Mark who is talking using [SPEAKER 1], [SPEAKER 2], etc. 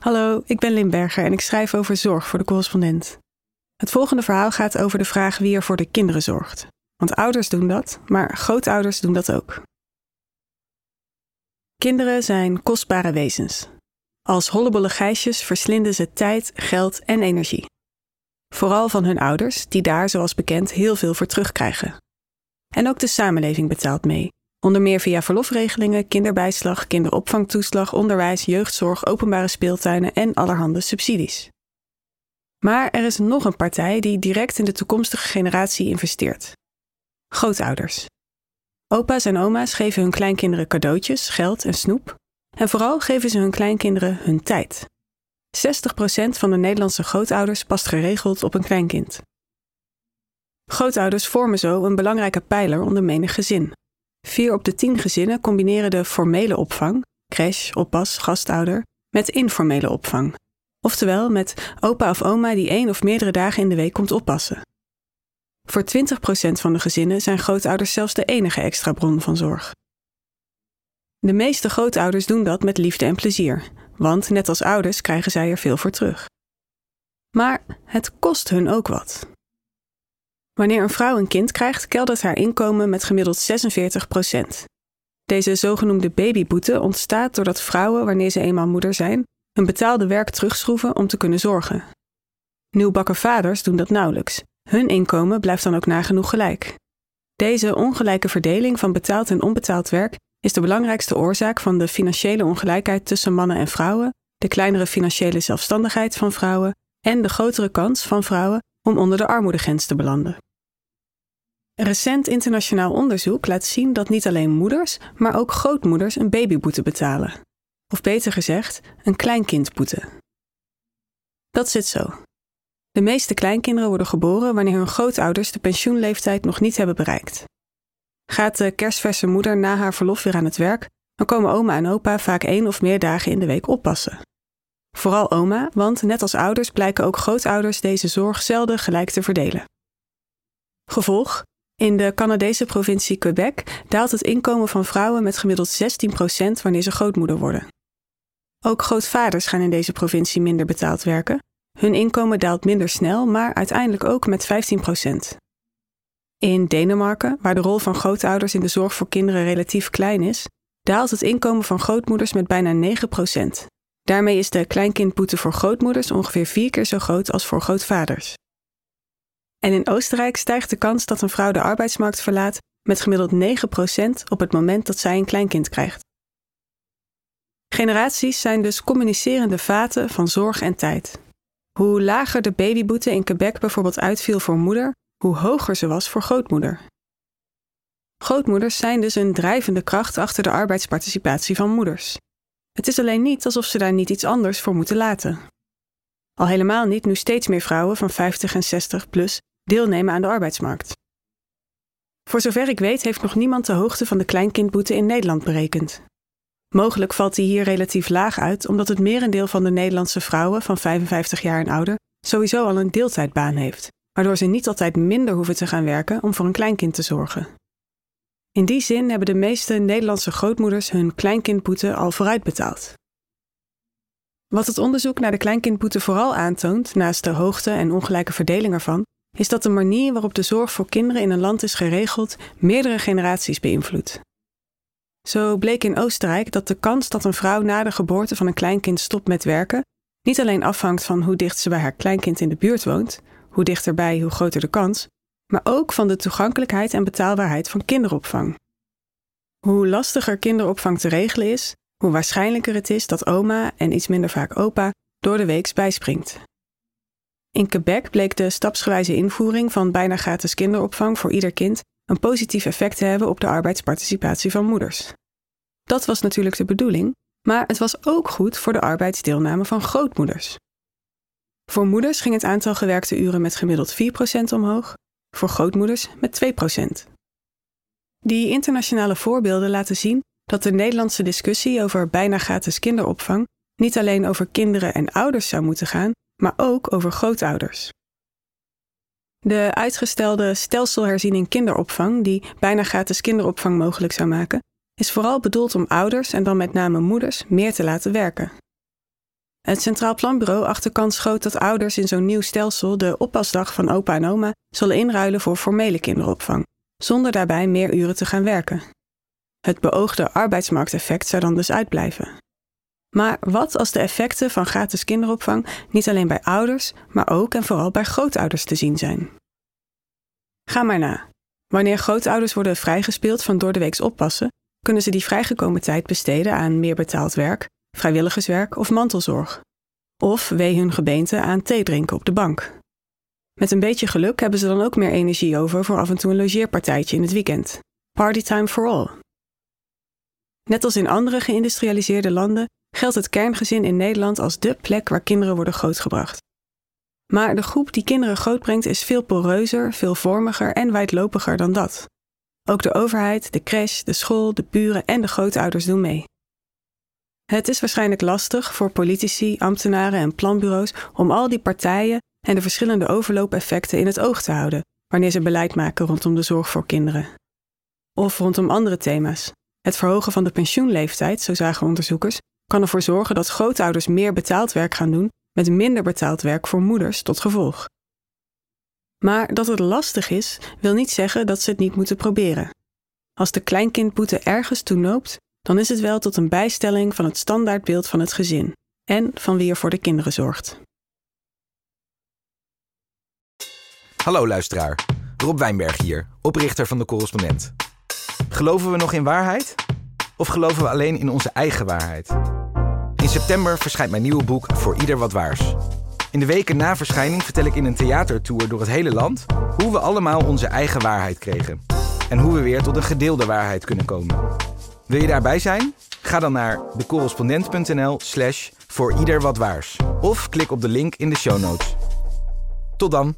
[SPEAKER 1] Hallo, ik ben Limberger en ik schrijf over zorg voor de correspondent. Het volgende verhaal gaat over de vraag wie er voor de kinderen zorgt. Want ouders doen dat, maar grootouders doen dat ook. Kinderen zijn kostbare wezens. Als hollebolle geisjes verslinden ze tijd, geld en energie. Vooral van hun ouders, die daar, zoals bekend, heel veel voor terugkrijgen. En ook de samenleving betaalt mee, Onder meer via verlofregelingen, kinderbijslag, kinderopvangtoeslag, onderwijs, jeugdzorg, openbare speeltuinen en allerhande subsidies. Maar er is nog een partij die direct in de toekomstige generatie investeert: grootouders. Opa's en oma's geven hun kleinkinderen cadeautjes, geld en snoep. En vooral geven ze hun kleinkinderen hun tijd. 60% van de Nederlandse grootouders past geregeld op een kleinkind. Grootouders vormen zo een belangrijke pijler onder menig gezin. Vier op de tien gezinnen combineren de formele opvang, crash, oppas, gastouder, met informele opvang. Oftewel met opa of oma die één of meerdere dagen in de week komt oppassen. Voor 20% van de gezinnen zijn grootouders zelfs de enige extra bron van zorg. De meeste grootouders doen dat met liefde en plezier, want net als ouders krijgen zij er veel voor terug. Maar het kost hun ook wat. Wanneer een vrouw een kind krijgt, keldert haar inkomen met gemiddeld 46% Deze zogenoemde babyboete ontstaat doordat vrouwen, wanneer ze eenmaal moeder zijn, hun betaalde werk terugschroeven om te kunnen zorgen. Nieuwbakken vaders doen dat nauwelijks. Hun inkomen blijft dan ook nagenoeg gelijk. Deze ongelijke verdeling van betaald en onbetaald werk is de belangrijkste oorzaak van de financiële ongelijkheid tussen mannen en vrouwen, de kleinere financiële zelfstandigheid van vrouwen en de grotere kans van vrouwen om onder de armoedegrens te belanden. Recent internationaal onderzoek laat zien dat niet alleen moeders, maar ook grootmoeders een babyboete betalen. Of beter gezegd, een kleinkindboete. Dat zit zo. De meeste kleinkinderen worden geboren wanneer hun grootouders de pensioenleeftijd nog niet hebben bereikt. Gaat de kerstverse moeder na haar verlof weer aan het werk, dan komen oma en opa vaak één of meer dagen in de week oppassen. Vooral oma, want net als ouders blijken ook grootouders deze zorg zelden gelijk te verdelen. Gevolg: in de Canadese provincie Quebec daalt het inkomen van vrouwen met gemiddeld 16% wanneer ze grootmoeder worden. Ook grootvaders gaan in deze provincie minder betaald werken. Hun inkomen daalt minder snel, maar uiteindelijk ook met 15%. In Denemarken, waar de rol van grootouders in de zorg voor kinderen relatief klein is, daalt het inkomen van grootmoeders met bijna 9%. Daarmee is de kleinkindboete voor grootmoeders ongeveer vier keer zo groot als voor grootvaders. En in Oostenrijk stijgt de kans dat een vrouw de arbeidsmarkt verlaat met gemiddeld 9% op het moment dat zij een kleinkind krijgt. Generaties zijn dus communicerende vaten van zorg en tijd. Hoe lager de babyboete in Quebec bijvoorbeeld uitviel voor moeder, hoe hoger ze was voor grootmoeder. Grootmoeders zijn dus een drijvende kracht achter de arbeidsparticipatie van moeders. Het is alleen niet alsof ze daar niet iets anders voor moeten laten. Al helemaal niet nu steeds meer vrouwen van 50 en 60 plus deelnemen aan de arbeidsmarkt. Voor zover ik weet heeft nog niemand de hoogte van de kleinkindboete in Nederland berekend. Mogelijk valt die hier relatief laag uit omdat het merendeel van de Nederlandse vrouwen van 55 jaar en ouder sowieso al een deeltijdbaan heeft, waardoor ze niet altijd minder hoeven te gaan werken om voor een kleinkind te zorgen. In die zin hebben de meeste Nederlandse grootmoeders hun kleinkindboete al vooruitbetaald. Wat het onderzoek naar de kleinkindboete vooral aantoont, naast de hoogte en ongelijke verdeling ervan, is dat de manier waarop de zorg voor kinderen in een land is geregeld meerdere generaties beïnvloedt. Zo bleek in Oostenrijk dat de kans dat een vrouw na de geboorte van een kleinkind stopt met werken niet alleen afhangt van hoe dicht ze bij haar kleinkind in de buurt woont, hoe dichterbij, hoe groter de kans, maar ook van de toegankelijkheid en betaalbaarheid van kinderopvang. Hoe lastiger kinderopvang te regelen is, hoe waarschijnlijker het is dat oma en iets minder vaak opa door de weeks bijspringt. In Quebec bleek de stapsgewijze invoering van bijna gratis kinderopvang voor ieder kind een positief effect te hebben op de arbeidsparticipatie van moeders. Dat was natuurlijk de bedoeling, maar het was ook goed voor de arbeidsdeelname van grootmoeders. Voor moeders ging het aantal gewerkte uren met gemiddeld 4% omhoog, voor grootmoeders met 2%. Die internationale voorbeelden laten zien dat de Nederlandse discussie over bijna gratis kinderopvang niet alleen over kinderen en ouders zou moeten gaan, maar ook over grootouders. De uitgestelde stelselherziening kinderopvang, die bijna gratis kinderopvang mogelijk zou maken, is vooral bedoeld om ouders en dan met name moeders meer te laten werken. Het Centraal Planbureau acht de kans groot dat ouders in zo'n nieuw stelsel de oppasdag van opa en oma zullen inruilen voor formele kinderopvang, zonder daarbij meer uren te gaan werken. Het beoogde arbeidsmarkteffect zou dan dus uitblijven. Maar wat als de effecten van gratis kinderopvang niet alleen bij ouders, maar ook en vooral bij grootouders te zien zijn? Ga maar na. Wanneer grootouders worden vrijgespeeld van doordeweeks oppassen, kunnen ze die vrijgekomen tijd besteden aan meer betaald werk, vrijwilligerswerk of mantelzorg. Of wee hun gebeente aan thee drinken op de bank. Met een beetje geluk hebben ze dan ook meer energie over voor af en toe een logeerpartijtje in het weekend. Party time for all. Net als in andere geïndustrialiseerde landen geldt het kerngezin in Nederland als dé plek waar kinderen worden grootgebracht. Maar de groep die kinderen grootbrengt is veel poreuzer, veelvormiger en wijdlopiger dan dat. Ook de overheid, de crash, de school, de buren en de grootouders doen mee. Het is waarschijnlijk lastig voor politici, ambtenaren en planbureaus om al die partijen en de verschillende overloopeffecten in het oog te houden wanneer ze beleid maken rondom de zorg voor kinderen. Of rondom andere thema's. Het verhogen van de pensioenleeftijd, zo zagen onderzoekers, kan ervoor zorgen dat grootouders meer betaald werk gaan doen met minder betaald werk voor moeders tot gevolg. Maar dat het lastig is, wil niet zeggen dat ze het niet moeten proberen. Als de kleinkindboete ergens toe noopt, dan is het wel tot een bijstelling van het standaardbeeld van het gezin en van wie er voor de kinderen zorgt.
[SPEAKER 2] Hallo luisteraar, Rob Wijnberg hier, oprichter van de correspondent. Geloven we nog in waarheid? Of geloven we alleen in onze eigen waarheid? September verschijnt mijn nieuwe boek Voor Ieder Wat Waars. In de weken na verschijning vertel ik in een theatertour door het hele land hoe we allemaal onze eigen waarheid kregen. En hoe we weer tot een gedeelde waarheid kunnen komen. Wil je daarbij zijn? Ga dan naar decorrespondent.nl slash voor ieder wat waars. Of klik op de link in de show notes. Tot dan!